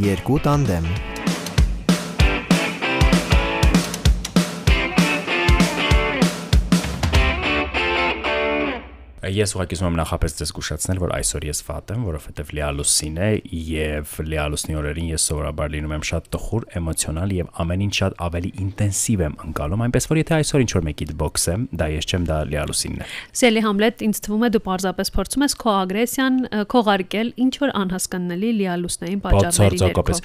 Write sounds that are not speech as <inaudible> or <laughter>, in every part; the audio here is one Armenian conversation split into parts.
երկու տանդեմ։ Ես ուղղակի ուզում եմ նախապես ձեզ զգուշացնել, որ այսօր ես վատ եմ, որովհետև լիալուսին է եւ լիալուսնի օրերին ես սովորաբար լինում եմ շատ տխուր, էմոցիոնալ եւ ամեն ինչ շատ ավելի ինտենսիվ եմ անցալում, այնպես որ եթե այսօր ինչ որ մեկիդ բոքս եմ, դա ես չեմ, դա լիալուսինն է։ Սելի Համլետ, ինձ թվում է դու պարզապես փորձում ես քո ագրեսիան քողարկել ինչ որ անհասկանալի լիալուսնային պատճառների ներքո։ Բացարձակապես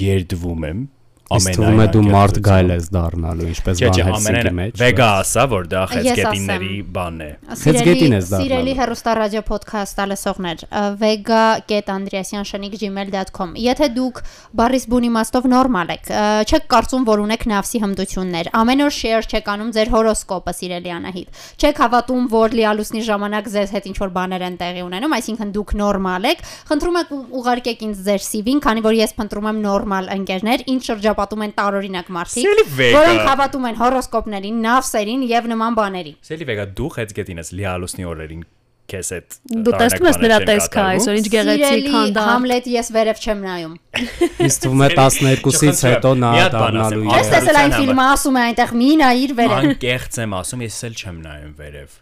երդվում եմ ամենայն թվում է դու մարդ գայլ ես դառնալու ինչպես Վանհելսինկի մեջ վեգա ասա որ դա խեցգետինների բանն է խեցգետին ես դառնալու սիրելի հերոստա ռադիո ոդքասթ ալեսողներ vega.andreasyan.gmail.com եթե դուք բարիս բուն իմաստով նորմալ եք չեք կարծում որ ունեք նավսի հմտություններ ամեն օր շեյր չեք անում ձեր հորոսկոպը սիրելի Անահիտ չեք հավատում որ լիալուսնի ժամանակ ձեզ հետ ինչ որ բաներ են տեղի ունենում այսինքն դուք նորմալ եք խնդրում եք ուղարկեք ինձ ձեր CV-ին քանի որ ես փնտրում եմ նորմալ ընկերներ ինչ շրջապ շրջապատում են տարօրինակ մարդիկ, որոնք հավատում են հորոսկոպներին, նավսերին եւ նման բաների։ Սելի վեգա դու խեցգետին ես լիալուսնի օրերին քեզ հետ դու տեսնում ես նրա տեսքը այսօր ինչ գեղեցիկ հանդա Համլետ ես վերև չեմ նայում Իսկ թվում է 12-ից հետո նա դառնալու է Ես տեսել այն ֆիլմը ասում է այնտեղ մի նայիր վերև Անկեղծ եմ ասում ես էլ չեմ նայում վերև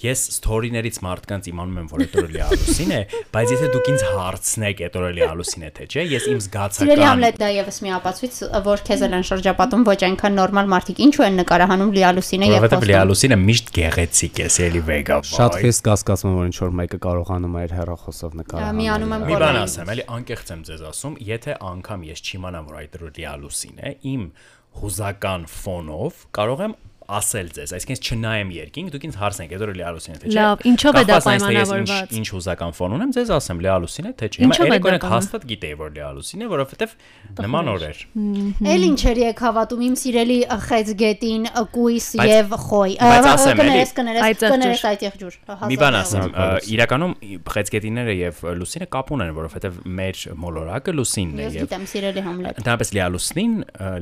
ես ստորիներից մարդկանց իմանում եմ, որ այդ օրը լիալուսին է, բայց եթե դուք ինձ հարցնեք այդ օրը լիալուսին է թե չէ, ես իմ զգացական Սիրելի Համլետ դա եւս մի ապացույց, որ քեզ են շրջապատում ոչ այնքան նորմալ մարդիկ, ինչու են նկարահանում լիալուսինը եւ Որովհետեւ լիալուսինը միշտ գեղեցիկ է, սելի վեգա։ Շատ խիստ կասկածում որ ինչ որ մեկը կարողանում է իր հեռախոսով նկարահանել։ Միանում եմ կոլային։ Մի բան ասեմ, էլի անկեղծ եմ ձեզ ասում, եթե անգամ ես չիմանամ, որ այդ լիալուսին է, իմ հուզական ֆոնով կարող եմ ասել ձեզ, այսինքն չնայեմ երկինք, դուք ինձ հարցնեք, այդ օրը լիալուսին է թե չէ։ Լավ, ինչով է դա պայմանավորված։ Ինչ հուզական ֆոն ունեմ, ձեզ ասեմ լիալուսին է թե չէ։ Հիմա երեկոյան հաստատ գիտեի, որ լիալուսին է, որովհետև նման օր էր։ Էլ ինչեր եք հավատում իմ սիրելի խեցգետին, կույս եւ խոյ։ Կներես, կներես, կներես այդ եղջուր։ Մի բան ասեմ, իրականում խեցգետինները եւ լուսինը կապ ունեն, որովհետև մեր մոլորակը լուսինն է եւ Ես գիտեմ, սիրելի Համլետ։ Ընդհանրապես լիալուսնին,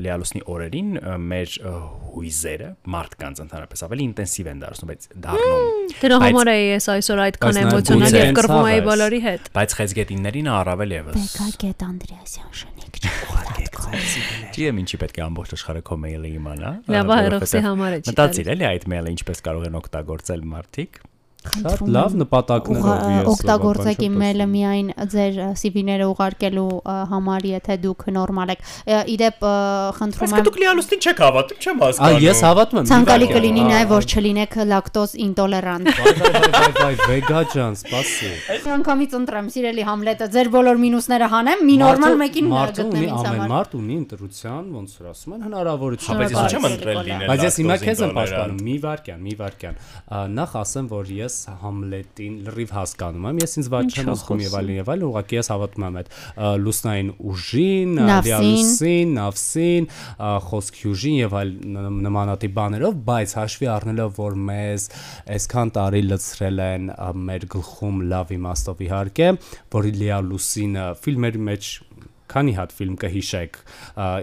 լիալուսնի օրերին մեր հույզերը մարդկանց ընդհանրապես ավելի ինտենսիվ են դարձնում, բայց դառնում։ Դրա համար է ես այսօր այդքան էմոցիոնալ եւ կռվում էի բոլորի հետ։ Բայց խեցգետիններին առավել եւս։ Բեկագետ Անդրեասյան շնիկ Չի եմ ինչի պետք է ամբողջ աշխարհը քո մեյլը իմանա։ Լավ, հերոսի համար է։ Մտածիր էլի այդ մեյլը ինչպես կարող են օգտագործել մարդիկ։ Շատ լավ նպատակներով ես օգտագործեք email-ը միայն ձեր CV-ները ուղարկելու համար, եթե դուք նորմալ եք։ Իդեպ խնդրում եմ Իսկ դուք լիալուստին չեք հավատում, չեմ հասկանում։ Այ ես հավատում եմ։ Ցանկալի կլինի նաև որ չլինեք լակտոզ ինտոլերանտ։ վայ վեգա ջան, սպասի։ Անկամից ընտրեմ, սիրելի Համլետը, ձեր բոլոր մինուսները հանեմ, մի նորմալ մեկին գտնեմ ինձ համար։ Ամեն մարդ ունի ընտրության, ոնց որ ասում են, հնարավորություն։ Բայց ես չեմ ընտրել լինել։ Բայց ես հիմա քեզ եմ պաշտպանում, մի վարքյան, մի վարքյան։ Նախ ասեմ, որ ես Համլետին լրիվ հասկանում եմ։ Ես ինձ ված չեմ ասում եւ այլն եւ այլն, ուղղակի ես հավատում եմ այդ լուսնային ուժին, ռեալիսին, նավսին, խոսքի ուժին եւ այլ նմանատիպ բաներով, բայց հաշվի առնելով, որ մեզ այսքան տարի լցրել են մեր գլխում լավ իմաստով իհարկե, որ Լիա Լուսինը ֆիլմերի մեջ քանի հատ ֆիլմ կհիշեք,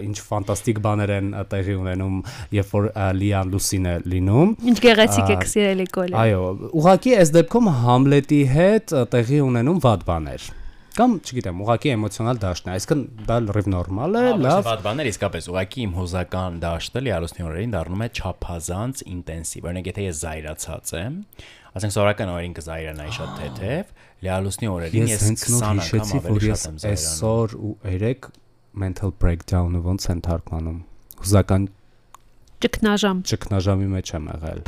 ինչ ֆանտաստիկ բաներ են տեղի ունենում, երբ որ Լիան Լուսին է լինում։ Ինչ գեղեցիկ է սիրելի կոլը։ Այո, ուղղակի այս դեպքում Համլետի հետ տեղի ունենում վատ բաներ կամ չգիտեմ, ուղղակի էմոցիոնալ դաշտն է, այսինքն դա լրիվ նորմալ է, լավ։ Վատ բաներ իսկապես ուղղակի իմ հուզական դաշտը լիարուսնի օրերին դառնում է չափազանց ինտենսիվ։ Օրինակ եթե ես զայրացած եմ, ասենք սովորական օրերին կզայրանայի շատ թեթև, լիալուսնի օրերին ես 20 անգամ ավելի շատ եմ զայրանում։ Այսօր ու երեք mental breakdown-ը ոնց են թարգմանում։ Հուզական ճգնաժամ։ Ճգնաժամի մեջ եմ եղել։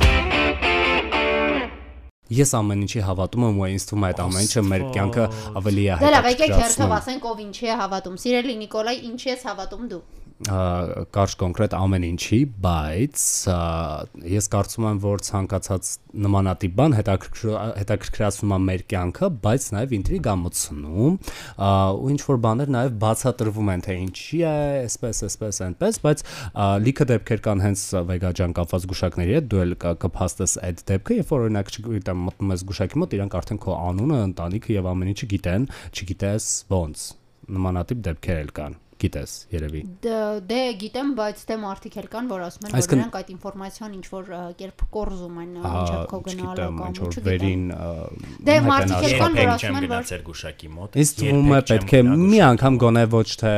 Ես ամեն ինչի հավատում եմ ու ինձ թվում է այդ ամեն ինչը մեր կյանքը ավելի է հետաքրքիր։ Դե լավ, եկեք հերթով ասենք ով ինչի է հավատում։ Սիրելի Նիկոլայ, ինչի ես հավատում դու կարճ կոնկրետ ամեն ինչի, բայց ես կարծում եմ, որ ցանկացած նմանատիպ բան հետաքրքրացնում է մեր կյանքը, բայց նաև ինտրիգ ամոցնում, ու ինչ որ բաներ նաև բացատրվում են, թե ինչի է, այսպես, այսպես, այնպես, բայց լիքը դեպքեր կան հենց վեգաջան կապված գուշակների հետ, դու էլ կփաստես այդ դեպքը, երբ որ օրինակ չգիտեմ, մտնում ես գուշակի մոտ, իրանք արդեն քո անունը, ընտանիքը եւ ամեն ինչը գիտեն, չգիտես ոնց նմանատիպ դեպքեր էլ կան Գիտես, երևի։ Դե գիտեմ, բայց դե մարդիկ էլ կան, որ ասում են, որ նրանք այդ ինֆորմացիան ինչ որ կերպ կորզում են, ինչա քո գնալը կամ ինչ որ վերին Դե մարդիկ էլ կան, որ ասում են, որ գնացել գուշակի մոտ։ Ինձ թվում է պետք է մի անգամ գոնե ոչ թե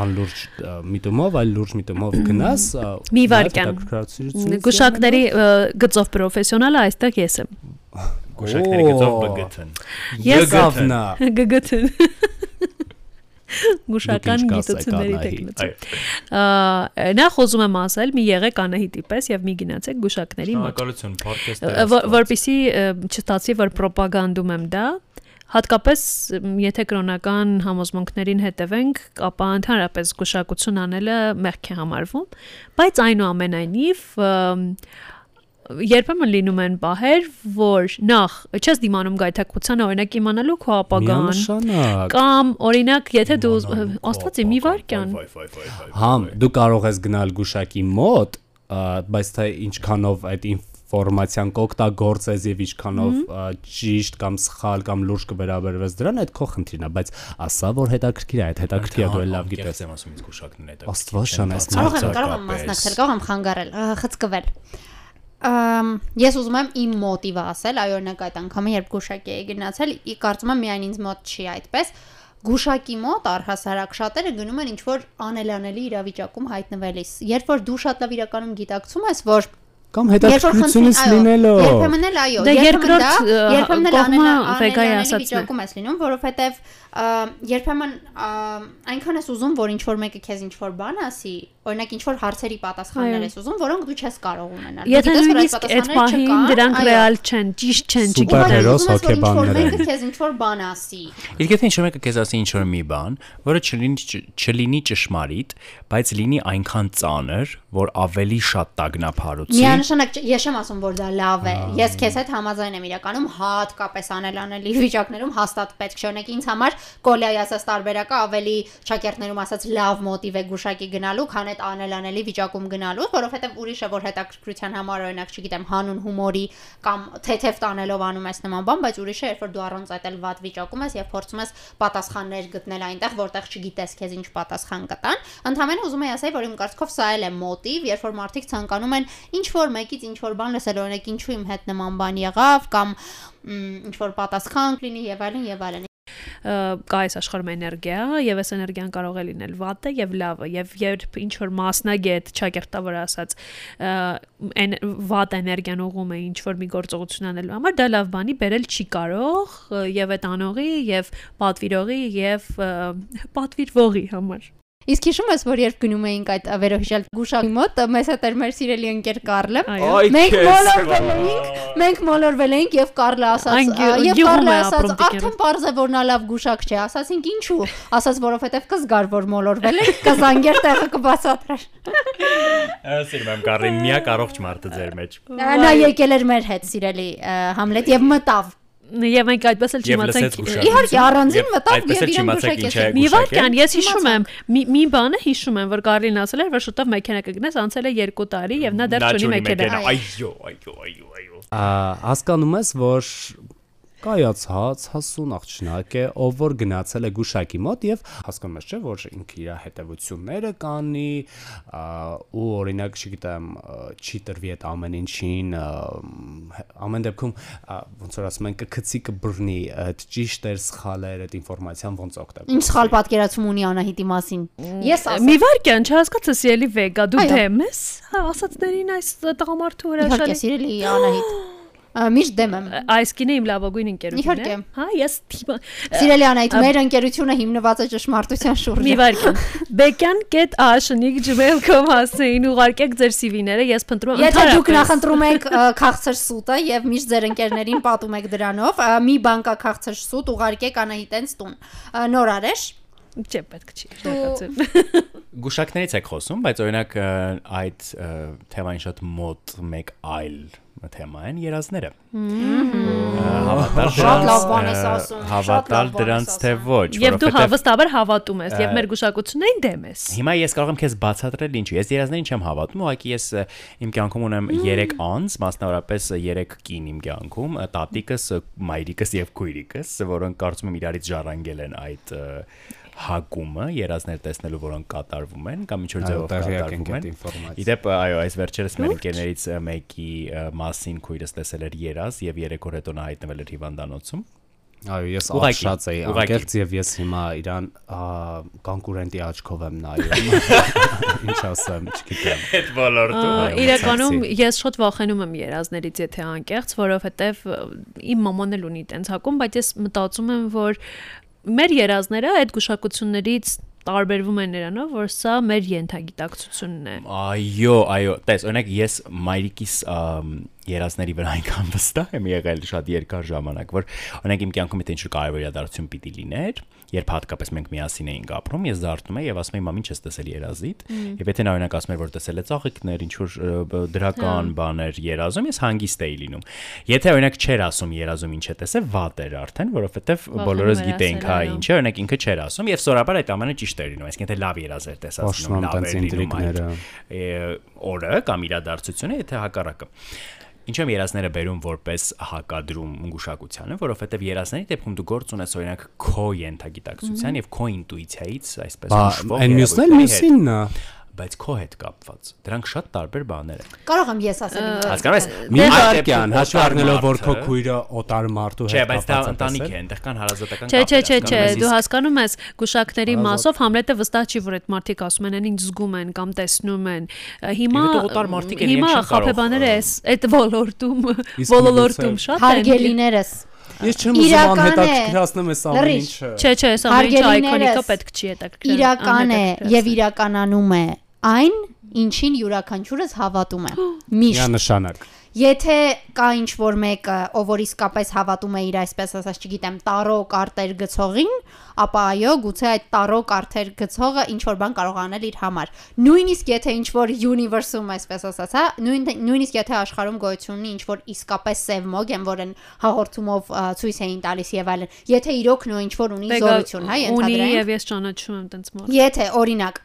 անլուրջ միտումով, այլ լուրջ միտումով գնաս։ Մի վարքյան։ Գուշակների գծով պրոֆեսիոնալը այստեղ ես եմ։ Գուշակների գծով բգթն։ Ես գավնա։ Գգթն գուշական գիտությունների տեխնիկա։ Նախ ուզում եմ ասել, մի եղեք Անահիտի պես եւ մի գնացեք գուշակների մոտ։ Շնորհակալություն, podcast-ը։ Որպեսի չստացի, որ ռոպագանդում եմ դա, հատկապես եթե կրոնական համոզմունքներին հետևենք, ապա ընդհանրապես գուշակություն անելը մեղք է համարվում, բայց այնուամենայնիվ երբեմն լինում են բահեր, որ նախ չես դիմանում գայթակցության օրինակ իմանալու քո ապագան կամ օրինակ եթե դու աստվածի մի վարքյան համ դու կարող ես գնալ գուշակի մոտ բայց թե ինչքանով այդ ինֆորմացիան կօգտագործես եւ ինչքանով ճիշտ կամ սխալ կամ լուրջ կվերաբերվես դրան, այդ քո խնդիրն է, բայց ասա որ հետաքրքիր է, այդ հետաքրքիր է դու լավ գիտես։ Աստված շան, այս կարող եմ կարող եմ մասնակցել, կարող եմ խանգարել, խցկվել։ Ամ ես ուզում եմ իմ մոտիվը ասել, այ օրինակ այդ անգամը երբ գուշակի էի գնացել, ի կարծում եմ միայն ինձ մոտ չի այդպես։ Գուշակի մոտ առհասարակ շատերը գնում են ինչ որ անելանելի իրավիճակում հայտնվելիս։ Երբ որ դու շատ լավ իրականում գիտակցում ես, որ կամ հետաքրքրությունից լինելով երբեմն էլ այո դե երկրորդ երբեմն էլ անելանելի վիճակում ես լինում որովհետև երբեմն այնքան ես ուզում որ ինչ որ մեկը քեզ ինչ որ բան ասի օրինակ ինչ որ հարցերի պատասխաններ ես ուզում, որոնք դու չես կարող ունենալ։ Եթե նույնիսկ այդ պահին դրանք ռեալ չեն, ճիշտ չեն, չգիտես հոգեբանները։ Մեկը քեզ ինչ որ բան ասի։ Իսկ եթե ինչ որ մեկը քեզ ասի ինչ որ մի բան, որը չլինի չլինի ճշմարիտ, բայց լինի այնքան ծանր, որ ավելի շատ տագնապարուցի։ Միանշանակ ես չեմ ասում, որ դա լավ է։ Ես քեզ հետ համաձայն եմ իրականում հատկապես անելանելի վիճակներում հաստատ պետք չէ։ Օրինակ ինձ համար կոլյայի ասած տարբերակը ավելի ճակերտներում ասած լավ մոտիվ է գուշակի գնալու, քան այդ անելանելի վիճակում գնալու, որովհետև ուրիշը որ հետաքրքրության համար օրինակ, չգիտեմ, հանուն հումորի կամ թեթև տանելով անում ես նման բան, բայց ուրիշը երբ որ դու առանց այդ էլ վատ վիճակում ես եւ փորձում ես պատասխաններ գտնել այնտեղ, որտեղ չգիտես քեզ ինչ պատասխան կտան, ընդհանրապես ուզում եմ ասել, որ իմ կարծիքով սա էլ է մոտիվ, երբ որ մարդիկ ցանկանում են ինչ որ մեկից ինչ որ բան լսել, օրինակ ինչու իմ հետ նման բան եղավ կամ ինչ որ պատասխան լինի եւ այլն եւ այլն կա այս աշխարհում էներգիա եւ այս էներգիան կարող է լինել վատը եւ լավը եւ երբ ինչ որ մասնագետ ճակերտավոր ասած այն վատ էներգիան ուղում է ինչ որ մի գործողություն անելու համար դա լավ բանի բերել չի կարող եւ այդ անողի եւ պատվիրողի եւ պատվիրվողի համար Իսկ հիշում ես, որ երբ գնում էինք այդ վերոհիշալ գուշակի մոտ, մեզ հետ էր մեր սիրելի ընկեր Կարլը։ Մենք մոլորվել էինք, մենք մոլորվել էինք եւ Կարլը ասաց, եւ Կարլը ասաց, արդեն parz է որ նա լավ գուշակ չէ, ասացինք ինչու։ Ասաց, որովհետեւ կզգար որ մոլորվել է, <laughs> կզանգեր տեղը կբացատրեր։ Սիրում եմ Կարլին, միակ առողջ մարդը ձեր մեջ։ Նա եկել էր մեր հետ, սիրելի Համլետ, եւ մտավ Եվ մենք այդպես էլ չիմացանք։ Իհարկե առանձին մտավ եւ իրեն գուշակեց։ Մի վարքան, ես հիշում եմ, մի բանը հիշում եմ, որ Կարլին ասել էր, որ շուտով մեքենա կգնես, անցել է 2 տարի եւ նա դեռ չունի մեքենա։ Այո, այո, այո, այո։ Հասկանում ես, որ կայացած հասուն աղջնակ է, ով որ գնացել է գուշակի մոտ եւ հասկանում ես չէ, որ ինքը իր հետևությունները կանի ու օրինակ, չգիտեմ, չի տրվի այդ ամեն ինչին ամեն դեպքում ոնց որ ասում են կգցի կբռնի այդ ճիշտ էր սխալ էր այդ ինֆորմացիան ոնց օգտագործել։ Ինչ սխալ պատկերացում ունի Անահիտի մասին։ Ես մի վարքյան չհասկացա սիրելի վեգա, դու դեմ ես ասածներին այս տղամարդու հրաշալի։ Իհարկե սիրելի Անահիտ միշտ դեմ եմ։ Այս կինը իմ լավագույն ընկերությունն է։ Հա, ես Սիրելի Անայդ, մեր ընկերությունը հիմնված է ճշմարտության շուրջ։ Մի վարքան։ Bekan.ashnik@gmail.com հասցեին ուղարկեք ձեր CV-ները, ես փնտրում եմ։ Եթե դուք նախընտրում եք քաղցր սուտը եւ միշտ ձեր ընկերներին պատում եք դրանով, մի բանկա քաղցր սուտ ուղարկեք Անահիտենց տուն։ Նոր արեշ Չէ, պետք չի։ Շնորհակալություն։ <laughs> Գուշակներից եք խոսում, բայց օրինակ այդ թեմային շատ մոտ մեկ այլ թեմա են երազները։ Հավատալ դրանց հավատալ դրանց թե ոչ, Եվ դու հավստաբար հավատում ես եւ մեր գուշակություններին դեմ ես։ Հիմա ես կարող եմ քեզ բացատրել ինչու։ Ես երազներին չեմ հավատում, ուղղակի ես իմ կյանքում ունեմ 3 անձ, մասնավորապես 3 կին իմ կյանքում, տատիկս, մայրիկս եւ քույրիկս, որոնք կարծում եմ իրարից ժառանգել են այդ հակումը երազներ տեսնելու, որոնք կատարվում են կամ ինչ որ ձևով կատարվում այդ են։ Իդեպ այո, այս վերջերս մեր ընկերներից մեկի ը, մասին քույրս տեսել էր երազ եւ 3 օր հետո նա հայտնվել էր հիվանդանոցում։ Այո, ես աղշած էի անկեղծ եւ ես հիմա իրան կոնկուրենտի աչքով եմ նայում։ <laughs> Ինչ ասեմ, չգիտեմ։ Այդ ոլորտում Իրականում ես շատ վախենում եմ երազներից, եթե անկեղծ, որովհետև ը, իմ մաման էլ ունի տենց հակում, բայց ես մտածում եմ, որ մեր երազները այդ գուշակություններից տարբերվում են նրանով, որ սա մեր ենթագիտակցությունն է։ Այո, այո, տես, օրինակ ես մայրիկիս երազների վրա այնքան վստահ եմ եղել շատ երկար ժամանակ, որ օրինակ իմ կյանքում եթե ինչ-որ կարևոր իրադարձություն պիտի լիներ, երբ հատկապես մենք միասին էինք ապրում, ես դարձնում եի եւ ասում էի՝ «Մամ, ինչ ես տեսել երազիդ»։ Եվ եթե նա օրինակ ասում էր, որ տեսել է ծաղիկներ, ինչ որ ը, բ- դրական բաներ երազում, ես հանգիստ էի լինում։ Եթե օրինակ չէր ասում երազում ինչ է տեսել, վատ էր արդեն, որովհետեւ բոլորս ասել, հա, ինչ է, օրինակ ինքը չէր ասում եւ սովորաբար այդ ամենը ճիշտ էր լինում, այսինքն եթե լավ երազ էր տեսած եմ լավ էր լինում այդ օրը կամ իրադարձությունը, եթե հակառակը։ Ինչ եմ երազները բերում որպես հակադրում գուշակությանը, որովհետև երազների դեպքում դու գործ ունես օրինակ քո յենթագիտակցության եւ քո ինտուիցիայից, այսպես Բա հուշվող այն մյուսն էլ մյուսինն է։ բայց քո հետ կապված։ Դրանք շատ տարբեր բաներ են։ Կարող եմ ես ասել Հասկանում ես։ Մի վարքյան, հաշվի առնելով որ քո քույրը օտար մարդու Չէ, հետ բայց դա կապված է ընտանիք տեսել։ է, այնտեղ կան հարազատական Չէ, չէ, չէ, կապեր, չէ, դու հասկանում ես գուշակների մասով Համլետը վստահ չի, որ այդ մարդիկ ասում են, ինչ զգում են կամ տեսնում են։ Հիմա Եվ հետո օտար մարդիկ են, հիմա խափեբաները էս այդ ոլորտում ոլորտում շատ են։ հարգելիներս Ես չեմ ուզում անհետաքրքրացնեմ այս ամեն ինչը։ Չէ, չէ, այս ամեն ինչը այկոնիկը պետք չի հետաքրքրել։ իրական է եւ իրականանում է այն ինչին յուրաքանչյուրս հավատում է. միշտ Միանշանակ։ Եթե կա ինչ որ մեկը, ով որ իսկապես հավատում է իր այսպես ասած, չգիտեմ, տարո կարտեր գցողին, ապա այո, գուցե այդ տարո կարտեր գցողը ինչ որ բան կարող անել իր համար։ Նույնիսկ եթե ինչ որ universe-ում այսպես ասած, հա, նույն նույնիսկ եթե աշխարհում գոյություն ունի ինչ որ իսկապես սև մոգ են, որ են հաղորդումով ցույց էին տալիս եւ այլն, եթե իրոք նույն ինչ որ ունի զորություն, հա, Ունի ենթադրենք։ եւ ես ճանաչում եմ տենց մարդ։ Եթե օրինակ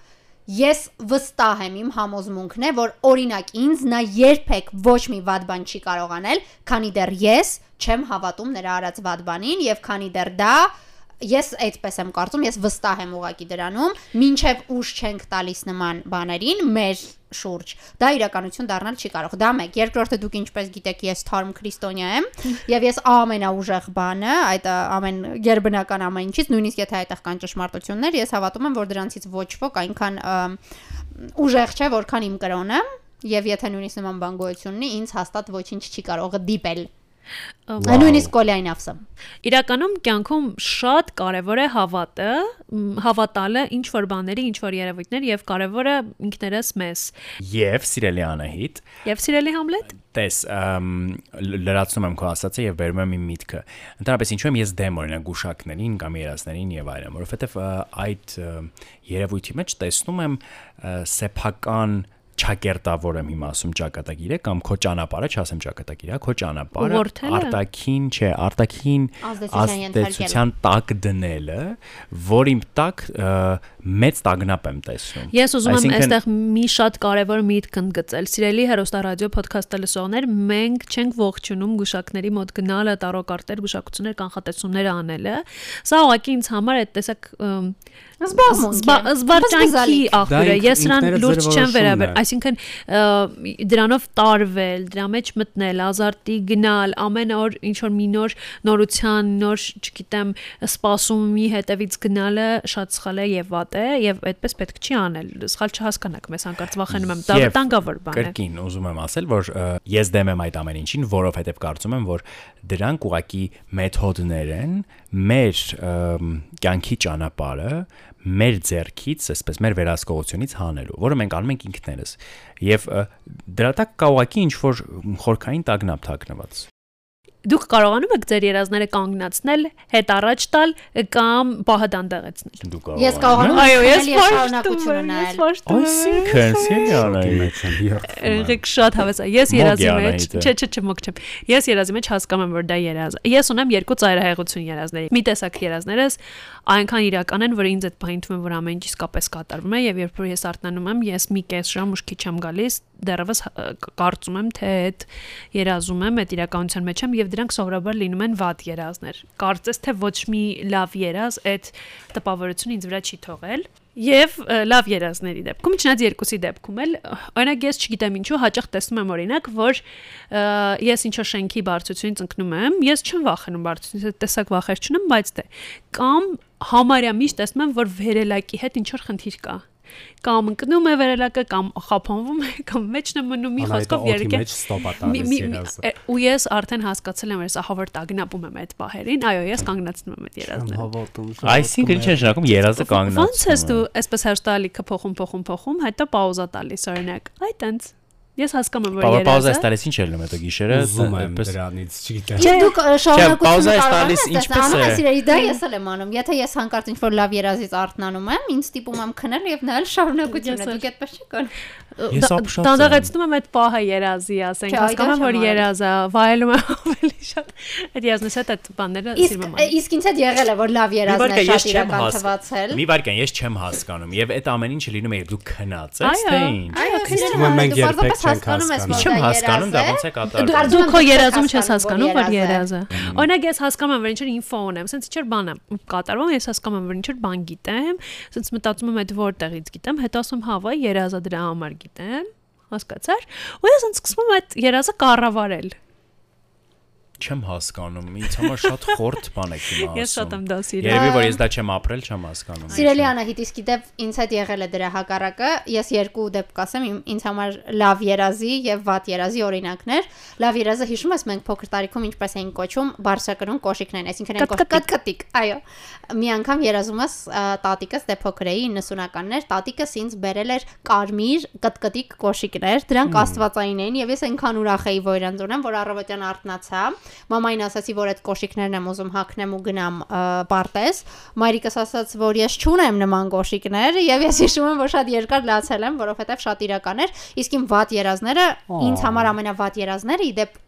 ես վստահ եմ իմ համոզմունքն է, որ օրինակ ինձ նա երբեք ոչ մի վատ բան չի կարող անել, քանի դեռ ես չեմ հավատում նրա արած վատ բանին եւ քանի դեռ դա ես այդպես եմ կարծում, ես վստահ եմ ուղակի դրանում, ինչև ուժ չենք տալիս նման բաներին մեր շուրջ։ Դա իրականություն դառնալ չի կարող։ Դա մեկ։ Երկրորդը դուք ինչպես գիտեք, ես թարմ քրիստոնյա եմ <laughs> եւ ես ամենաուժեղ բանը, այդ ամեն ģերբնական ամեն ինչից, նույնիսկ եթե այդտեղ կան ճշմարտություններ, ես հավատում եմ, որ դրանցից ոչ ոք այնքան ուժեղ չէ, որքան իմ կրոնը, եւ եթե նույնիսկ նման բան գոյություն ունի, ինձ հաստատ ոչինչ չի կարող դիպել։ Wow. Նույնիսկ կոլային ավսը։ Իրականում կյանքում շատ կարևոր է հավատը, հավատալը ինչ որ բաների, ինչ որ երևույթներ եւ կարևորը ինքներս մեզ։ Եվ սիրելի Անահիտ, Եվ սիրելի Համլետ, Տես, լրացնում եմ քո ասածը եւ վերում եմ իմ միտքը։ Ընդհանրապես ինչու եմ ես դեմ օրինակ գուշակներին կամ երազներին եւ այլն, որովհետեւ այդ երևույթի մեջ տեսնում եմ սեփական ճակերտավոր եմ հիմա ասում ճակատագիրը կամ քո ճանապարհը, չասեմ ճակատագիրը, քո ճանապարհը արտաքին չէ, արտաքին Ազդեցության տակ դնելը, որ իմ տակ մեծ տագնապ եմ տեսնում։ ես ուզում եմ այստեղ մի շատ կարևոր միտք ընդգծել։ Սիրելի հերոստարադիո ոդքասթը լսողներ, մենք չենք ողջունում գուշակների մոտ գնալը, տարոկարտեր, գուշակություններ, կանխատեսումներ անելը։ Սա ուղղակի ինձ համար է տեսակ ըմ, Զբաղմունք զբա- է, զբաղճանքի բզբզալիք։ աղբյուր է։ Դա ինք- Ես նրան լուրջ չեմ վերաբեր, այսինքն դրանով տարվել, դրա մեջ մտնել, ազարտի գնալ, ամեն օր ինչ որ մի նոր նորության, նոր, չգիտեմ, սպասումի հետևից գնալը շատ սխալ է եւ վատ է եւ այդպես պետք չի անել։ Սխալ չհասկանաք, մեզ հանկարծ վախենում եմ, դա վտանգավոր բան է։ Կրկին ուզում եմ ասել, որ ես դեմ եմ այդ ամեն ինչին, որովհետև կարծում եմ, որ դրանք ուղակի մեթոդներ են մեր կյանքի ճանապարհը մեր ձեռքից, այսպես մեր վերահսկողությունից հանելու, որը մենք անում ենք ինքներս։ Եվ դրա տակ կա ուղակի ինչ որ խորքային տագնապ թաքնված։ Դուք կարողանում եք ձեր երազները կանգնացնել, հետ առաջ տալ կամ պահը դանդաղեցնել։ Դու կարող Ես կարողանում Այո, ես նայել։ վարշտում Այսինքն, սիրիալը։ Մեջ եմ Եղեք շատ հավեսա։ Ես երազի մեջ, չէ, չէ, չէ, մոք չեմ։ Ես երազի մեջ հասկանում եմ, որ դա երազ։ է։ Ես ունեմ երկու ծայրահեղություն երազների։ Մի տեսակ երազներս այնքան իրական են, որ ինձ այդ բանը թվում է, որ ամեն ինչ իսկապես կատարվում է եւ երբ որ ես արթնանում եմ, ես մի կես ժամ ուշքի չեմ գալիս, դեռևս կարծում եմ թե այդ երազում եմ այդ իրականության մեջ եմ եւ դրանք սովորաբար լինում են վատ երազներ կարծես թե ոչ մի լավ երազ այդ տպավորությունը ինձ վրա չի թողել Եվ լավ երազների դեպքում, չնայած երկուսի դեպքում էլ, օրինակ ես չգիտեմ ինչու հաճախ տեսնում եմ օրինակ, որ ես ինչ որ շենքի բարձրությունից ընկնում եմ, ես չեմ վախենում բարձրությունից, տեսակ վախեր չունեմ, բայց դե կամ համարյա միշտ տեսնում եմ, որ վերելակի հետ ինչ որ խնդիր կա կամ ընկնում է վերելակը կամ խափանվում է կամ մեջն է մնում մի խոսքով երկե ու ես արդեն հասկացել եմ որ ես ահա որ տագնապում եմ այդ բահերին այո ես կանգնացնում եմ այդ երազները Այսինքն ինչ է նշանակում երազը կանգնած։ Ոնց ես դու այսպես հերստալիքը փոխում փոխում փոխում, հետո պաուզա տալիս օրինակ։ Այ տենց։ Ես հասկանում եմ որ Պաուզա պաուզա երազը տալիս ինչ է լինում հետո գիշերը։ Ուզում եմ դրանից, չգիտեմ։ Իսկ դուք շարունակությունը պաուզա ես կարող տալիս, եք ինչպես անում է։ ես իրերի դա ես էլ եմ անում եթե ես հանկարծ ինչ որ լավ երազից արթնանում եմ ինձ ստիպում եմ քնել եւ նայել շարունակությունը Ես դուք այդպես չեք անում Ես ապշած եմ։ Դանդաղեցնում եմ այդ պահը երազի, ասենք, Չէ, հասկանում եմ որ երազը վայելում եմ ավելի շատ։ Այդ երազնից հետ այդ բաները սիրում եմ։ անում։ իսկ ինձ հետ եղել է որ լավ երազն է ես շատ իրական թվացել Մի վարկան ես չեմ հասկանում եւ այդ ամեն ինչը լինում է երբ դու քնած ես թե ինչ։ Այո, Իսկ մենք երբեք չենք հասկանում։ Չեմ հասկանում դա ոնց է կատարվում։ Դու քո երազում չես հասկանում, որ երազը։ Օրինակ ես հասկանում եմ, որ ինչ որ ինֆո ունեմ, ասենց ինչ որ բան է կատարվում, ես հասկանում եմ, որ ինչ որ բան գիտեմ, ասենց մտածում եմ այդ որտեղից գիտեմ, հետո ասում հա, վայ, երազը դրա համար գիտեմ, հասկացար։ Ու ես ասենց սկսում եմ այդ երազը կառավարել։ Չեմ հասկանում։ Ինձ համար շատ խորտ բան է իմ ասում։ Ես շատ եմ դա սիրում։ Երևի որ ես դա չեմ ապրել, չեմ հասկանում։ Սիրելի Անահիտ, իսկ դեպ ինձ հետ եղել է դրա հակառակը։ Ես երկու դեպք ասեմ, ինձ համար լավ երազի եւ վատ երազի օրինակներ։ Լավ երազը հիշում ես մենք փոքր տարիքում ինչպես էին կոչում բարձրակրուն կոշիկներն, այսինքն այն կոշիկ կտկտիկ, այո։ Մի անգամ երազում ես տատիկս դե փոքր էի 90-ականներ, տատիկս ինձ բերել էր կարմիր կտկտիկ կոշիկներ, դրանք աստվածային էին եւ ես այնքան ուրախ էի, որ իրանց ունեմ, որ առավոտյան արթնացա։ Մամային ասացի, որ այդ կոշիկներն եմ ուզում հագնեմ ու գնամ ա, պարտեզ։ Մայրիկս ասաց, որ ես չունեմ նման կոշիկներ եւ ես հիշում եմ, որ շատ երկար լացել եմ, որովհետեւ շատ իրական էր։ Իսկ իմ վատ երազները, ինձ համար ամենավատ երազները իդեպ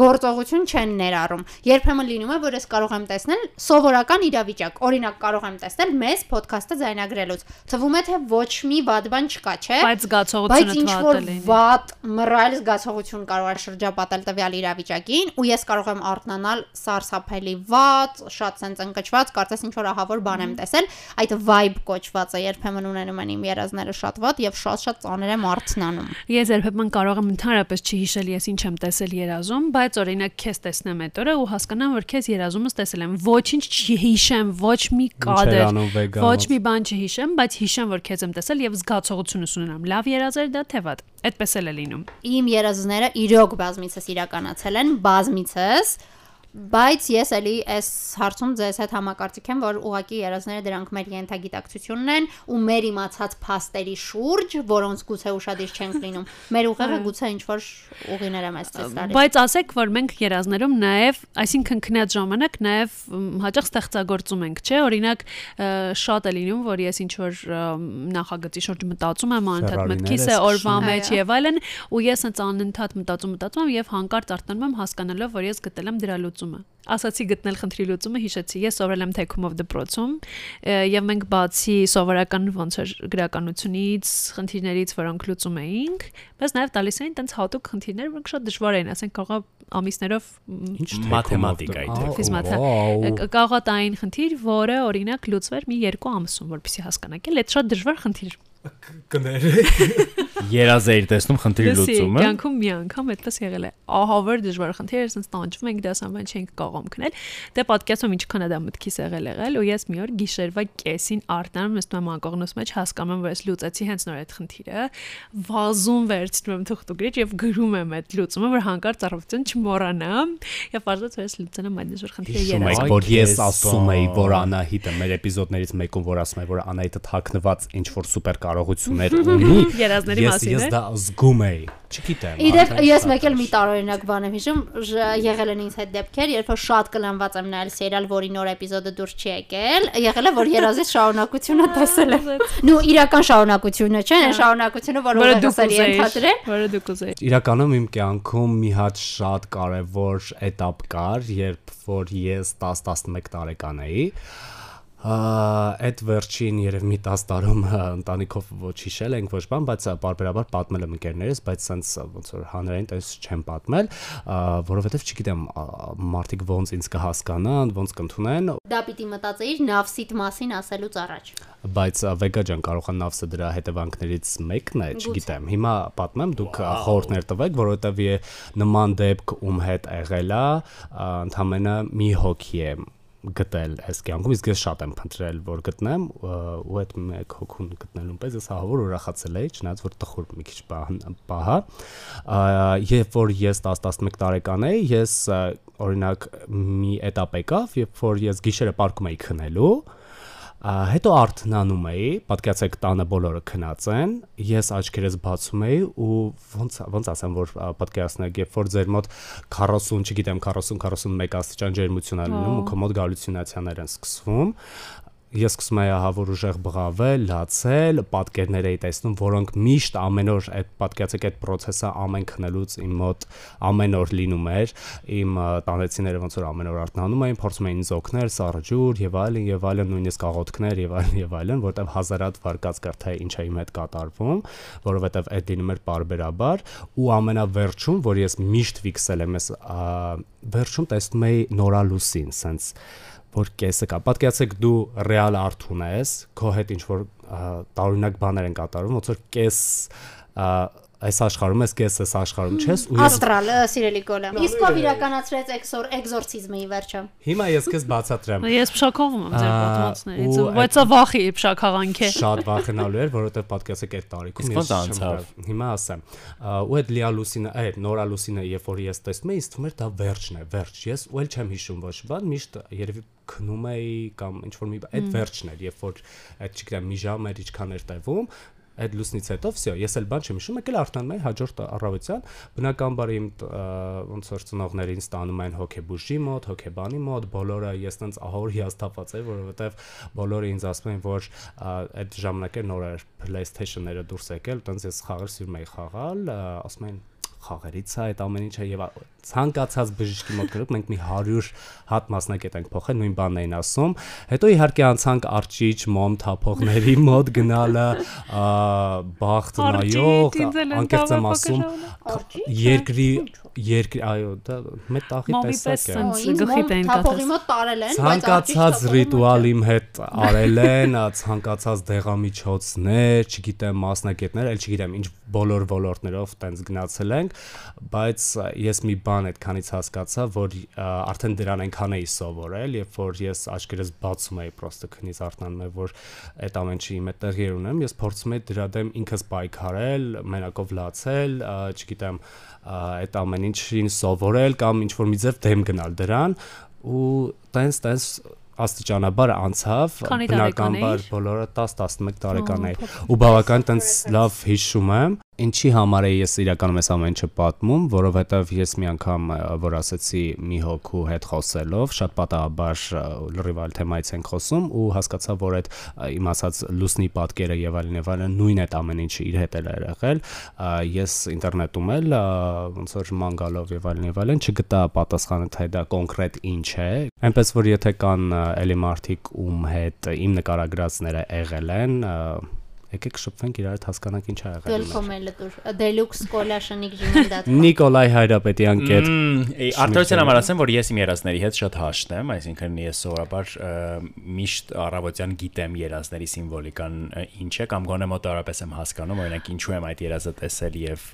գործողություն չեն ներառում։ Երբեմն լինում է, որ ես կարող եմ տեսնել սովորական իրավիճակ։ Օրինակ կարող եմ տեսնել մեզ ոդքասթը ձայնագրելուց։ Թվում է թե ոչ մի վատ բան չկա, չէ՞։ Բայց Բայց զգացողությունը ինչ որ թվատել է։ վատ մռայլ զգացողություն կարող է շրջապատել տվյալ իրավիճակին ու ես կարող եմ արթնանալ սարսափելի վատ, շատ sense ընկճված, կարծես ինչ որ ահավոր բան եմ տեսել, այդ vibe կոչվածը երբեմն ունենում են իմ երազները շատ վատ եւ շատ-շատ ծանր եմ արթնանում։ Ես երբեմն կարող եմ ընդհանրապես չհիշել ես ինչ եմ տեսել երազում, բայց օրինակ քեզ տեսնեմ այդ օրը ու հասկանամ, որ քեզ երազումս տեսել եմ։ Ոչինչ չհիշեմ, ոչ մի կադր, ոչ մի բան չհիշեմ, բայց հիշեմ, որ քեզ եմ տեսել եւ զգացողությունս ունենամ։ Լավ երազեր դա թե վատ։ Այդպես էլ է լինում։ Իմ երազները իրոք բազմիցս իրականացել են, բազմիցս Բայց ես էլի այս հարցում ձեզ հետ համակարծիք եմ, որ ուղակի երազները դրանք մեր ենթագիտակցությունն են ու մեր իմացած փաստերի շուրջ, որոնց գուցե ուշադիր չենք լինում։ Մեր ուղեղը գուցե ինչ որ ուղիներ է մեզ ցույց տալիս։ Բայց ասեք, որ մենք երազներում նաև, այսինքն քնած ժամանակ նաև հաճախ ստեղծագործում ենք, չէ՞։ Օրինակ շատ է լինում, որ ես ինչ որ նախագծի շուրջ մտածում եմ, անընդհատ մտքիս է օրվա մեջ եւ այլն, ու ես հենց անընդհատ մտածում մտածում եմ եւ հանկարծ արտանում եմ հասկանալով, որ ես գտել եմ դրա լուծումը։ Ասացի գտնել խնդրի լուծումը, հիշեցի, ես սովորել եմ թեքումով դպրոցում եւ մենք բացի սովորական ոնց էր գրականությունից, խնդիրներից, որոնք լուծում էինք, բայց նաեւ տալիս էին տենց հատուկ խնդիրներ, որոնք շատ դժվար էին, ասենք կարող է ամիսներով Ինչ Մաթեմատիկայի թեքում։ ֆիզմաթա Վաու։ կարող է տային խնդիր, որը օրինակ լուծվեր մի երկու ամսում, որպեսզի հասկանաք, էլ այդ շատ դժվար խնդիր։ կներ։ Երազ էիր տեսնում խնդրի Լսի, լուծումը։ կյանքում մի անգամ այդպես եղել է։ Ահա որ դժվար խնդիր, ասենց տանջվում ենք դասանվան չենք կարող քնել։ Դե պատկերացնում ինչքան է դա մտքիս եղել եղել ու ես մի օր գիշերվա կեսին արտանում նստում եմ անկողնուս մեջ հասկանում եմ որ ես լուծեցի հենց նոր այդ խնդիրը։ Վազում վերցնում եմ թուղթուկրիչ եւ գրում եմ այդ լուծումը, որ հանկարծ առավոտյան չմոռանամ։ Եվ բարձրաց որ ես լուծել եմ այդ դժվար խնդիրը Հիշում երազ։ եք, Այ որ ես ասում էի, որ Անահիտը մեր էպիզոդներից մեկում որ ասում է, որ Անահիտը թաքնված ինչ որ սուպեր կարողություններ <laughs> ունի։ Երազների Ես մասին, ես է։ դա զգում էի։ Չգիտեմ։ Իդեպ արդեն ես շատ մեկ էլ մի է։ տարօրինակ բան եմ հիշում, ժ- եղել են ինձ հետ դեպքեր, երբ որ շատ կլանված եմ նայել սերիալ, որի նոր էպիզոդը դուրս չի եկել, եղել է որ երազից շարունակությունը տեսել եմ։ Նու իրական շարունակությունը չէ, այն շարունակությունը, որը որը դու ուղեղս էի կուզեիր, ենթադրել։ որը դու կուզեիր։ Իրականում իմ կյանքում մի հատ շատ կարևոր этап կար, երբ որ ես 10-11 տարեկան էի։ այդ վերջին երև մի 10 տարում ընտանիքով ոչ հիշել ենք ոչ բան, բայց բարբերաբար պատմել եմ ընկերներս, բայց սենց ոնց որ հանրային տես չեմ պատմել, որովհետև չգիտեմ մարդիկ ոնց ինձ կհասկանան, ոնց կընդունեն։ Դա պիտի մտածեիր նավսիտ մասին ասելուց առաջ։ Բայց վեգա ջան կարող է նավսը դրա հետևանքներից մեկն է, չգիտեմ։ Հիմա պատմեմ, դուք խորհուրդներ տվեք, որովհետև նման դեպք ում հետ եղել է, ընդհանրապես մի հոգի է գտել այս կյանքում իսկ ես շատ եմ փնտրել որ գտնեմ ու այդ մեկ հոգուն գտնելուն պես ես ահավոր ուրախացել էի չնայած որ տխուր մի քիչ պահա երբ որ ես 10-11 տարեկան էի ես օրինակ մի этап եկավ երբ որ ես գիշերը պարկում էի քնելու հետո արթնանում էի, պատկացեք տանը բոլորը քնած են, ես աչքերս բացում էի ու ոնց ոնց ասեմ որ պատկերացնեք, երբ որ ձեր մոտ 40, չգիտեմ 40-41 աստիճան ջերմություն է լինում ու քո մոտ գալյուցինացիաներ են սկսվում, ես սկսում եի ահավոր ուժեղ բղավել, լացել, պատկերներ էի տեսնում, որոնք միշտ ամեն օր այդ պատկերացեք այդ process-ը ամեն քնելուց իմ մոտ ամեն օր լինում էր։ Իմ տանեցիները ոնց որ ամեն օր արթնանում էին, փորձում էին օգնել, սառջուր եւ այլն եւ այլն, նույնիսկ աղոթքներ եւ այլն եւ այլն, որտեվ հազարատ վարկած կար թե ինչ է իմ հետ կատարվում, որովհետեւ այդ լինում էր parberabar ու ամենավերջում, որ ես միշտ ֆիքսել եմ, ես վերջում տեսնում էի նորալուսին, sense որ կեսը կա։ Պատկերացեք դու ռեալ արթուն ես, քո հետ ինչ որ տարօրինակ բաներ են կատարվում, ոնց որ կես այս աշխարհում ես կես այս աշխարհում չես ու ես աստրալ սիրելի գոլը իսկ ով իրականացրեց էքսոր էքզորցիզմը ի վերջո? Հիմա ես քեզ բացատրեմ ես փշակողում եմ ձեր պատմածներից բայց ա վախի փշակաղանք է շատ վախենալու էր որովհետև պատկասեք այդ տարիքում ես անցավ? հիմա ասեմ ու այդ լիա լուսինը այդ նորա լուսինը երբ որ ես տեսնում էի ինձ թվում էր դա վերջն է վերջ ես ու էլ չեմ հիշում ոչ բան միշտ երևի քնում էի կամ ինչ որ մի այդ վերջն էր երբ որ այդ չգիտեմ մի ժամ էր ինչքան էր տևում այդ լուսնից հետո վсё, ես էլ բան չեմ հիշում, եկել արդեն մեր հաջորդ առավոտյան, բնականաբար իմ ոնց որ ծնողներին ստանում են հոկեբուժի մոտ, հոկեբանի մոտ, բոլորը ես տենց ահավոր հիասթափված էի, որովհետև բոլորը ինձ ասում են, որ այդ ժամանակ էր նոր էր PlayStation-ները դուրս եկել, տենց ես խաղեր սիրում էի խաղալ, ասում են խաղերից է այդ ամեն ինչը եւ ցանկացած բժշկի մոտ գրում մենք մի 100 հատ մասնակետ ենք փոխել նույն բանն էին ասում հետո իհարկե անցանք արճիչ մոմ թափողների <laughs> մոտ գնալը բախտ նայող անկեղծ եմ ասում երկրի երկրի այո դա մետաղի տեսակ է գլխի տեն թափողի մոտ տարել են բայց ցանկացած ռիտուալ իմ հետ արել են ցանկացած դեղամիջոցներ չգիտեմ մասնակետներ էլ չգիտեմ ինչ բոլոր ոլորտներով տենց գնացել ենք բայց ես մի բան այդքանից հասկացա, որ արդեն դրան այնքան էի սովորել, երբ որ ես աչքերս բացում էի պրոստը քնից արթնանում եմ, որ այդ ամեն ինչի իմ տեղի ունեմ, ես փորձում էի դրա դեմ ինքս պայքարել, մենակով լացել, չգիտեմ, այդ ամեն ինչին սովորել կամ ինչ որ մի ձև դեմ գնալ դրան ու տենց տենց աստիճանաբար անցավ բնականաբար բոլորը 10-11 տարեկան էի ու բավական տենց լավ հիշում եմ ինչի համար է ես իրականում այս ամեն ինչը պատմում, որովհետև ես մի անգամ որ ասացի մի հոգու հետ խոսելով, շատ պատահաբար լրիվ այլ թեմայից ենք խոսում ու հասկացա, որ այդ իմ ասած լուսնի պատկերը եւ այլն եւ այլն նույն այդ ամեն ինչը իր հետ էլ է եղել։ Ես ինտերնետում էլ ոնց որ մանգալով եւ այլն եւ այլն չգտա պատասխանը թե դա կոնկրետ ինչ է։ Այնպես որ եթե կան էլի մարդիկ ում հետ իմ նկարագրածները եղել են, եկեք շփվենք իրար հետ հասկանանք ինչ ա եղել։ Welcome-ը դուր Deluxe Cola-շնիկ gmail.com <laughs> Նիկոլայ Հայրապետյան կետ։ Արտադրության համար ասեմ, որ ես իմ երազների հետ շատ հաշտ եմ, այսինքն ես սովորաբար միշտ առավոտյան գիտեմ երազների սիմվոլիկան ինչ է կամ գոնե մոտավորապես եմ հասկանում, օրինակ ինչու եմ այդ երազը տեսել եւ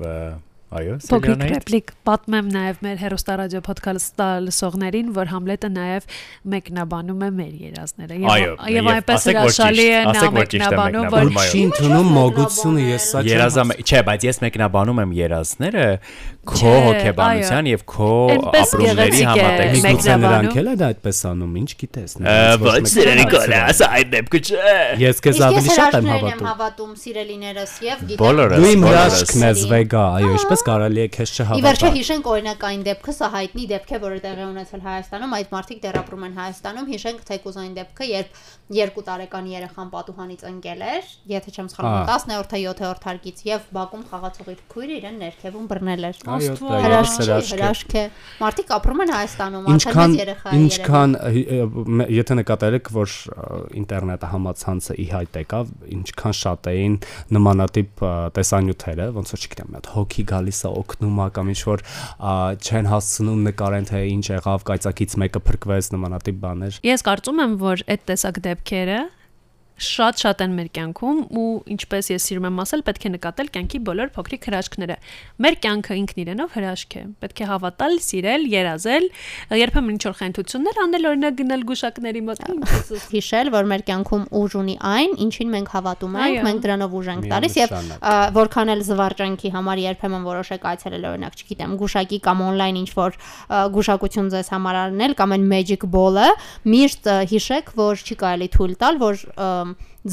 Այո, Փոքրիկ ռեպլիկ. Պատմեմ նաև մեր հերոստարադիո ոդքասթ լսողներին, որ Համլետը նաև մեկնաբանում է մեր երազները։ Եվ եւ այնպես հրաշալի է նա մեկնաբանում, որ չի ընդունում մոգությունը ես սա երազամ, չէ, բայց ես մեկնաբանում եմ երազները քո հոգեբանության եւ քո ապրումների համատեքստով։ Միգուցե նրանք էլ դա այդպես անում, ինչ գիտես։ Ոչ, սիրելի կոլաս, այդ դեպքը չէ։ Ես քեզ ավելի շատ եմ հավատում։ հավատում սիրելիներս եւ գիտեմ։ Դու իմ հրաշքն ես վեգա, այո, ինչպես կարելի է քեզ չհավատալ։ Ի վերջո հիշենք օրինակ այն դեպքը, սա հայտնի դեպք է, որը տեղի ունեցել Հայաստանում, այդ մարդիկ դեռ ապրում են Հայաստանում, հիշենք թեկուզ այն դեպքը, երբ երկու տարեկան երեխան պատուհանից ընկել էր, եթե չեմ սխալվում, 10-րդ թե 7-րդ հարկից եւ Բաքում խաղացող իր քույրը իրեն ներքևում բռնել էր։ Աստված։ հրաշք է։ Մարդիկ ապրում են Հայաստանում, արդեն երեխա ինչքան եթե նկատել եք որ ինտերնետը համացանցը ի հայտ եկավ, ինչքան շատ էին նմանատիպ տեսանյութերը, ոնց որ չգիտեմ, մի հատ հոգի գալիս է օգնում է կամ ինչ որ չեն հասցնում նկարեն թե ինչ եղավ, կայծակից մեկը փրկվեց նմանատիպ բաներ։ Ես կարծում եմ, որ այդ տեսակ դեպքերը շատ-շատ են մեր կյանքում ու ինչպես ես սիրում եմ ասել, պետք է նկատել կյանքի բոլոր փոքրիկ հրաշքները։ Մեր կյանքը ինքն իրենով հրաշք է։ Պետք է հավատալ, սիրել, երազել, երբեմն ինչ որ խնդություններ անել, օրինակ գնալ գուշակների մոտ։ ինչպես հիշել, որ մեր կյանքում ուժ ունի այն, ինչին մենք հավատում ենք, մենք դրանով ուժ ենք տալիս եւ որքան էլ զվարճանքի համար երբեմն որոշեք այցելել օրինակ, չգիտեմ, գուշակի կամ on-line ինչ որ գուշակություն ձեզ համար անել կամ այն magic ball-ը, միշտ հիշեք, որ չի կարելի թույլ տալ, որ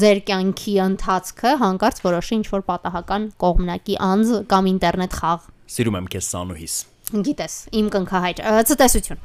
ձեր կյանքի ընթացքը հանկարծ որոշի ինչ որ պատահական կողմնակի անձ կամ ինտերնետ խաղ։ Սիրում եմ քեզ Սանուհիս։ Գիտես, իմ կնքահայր։ Ցտեսություն։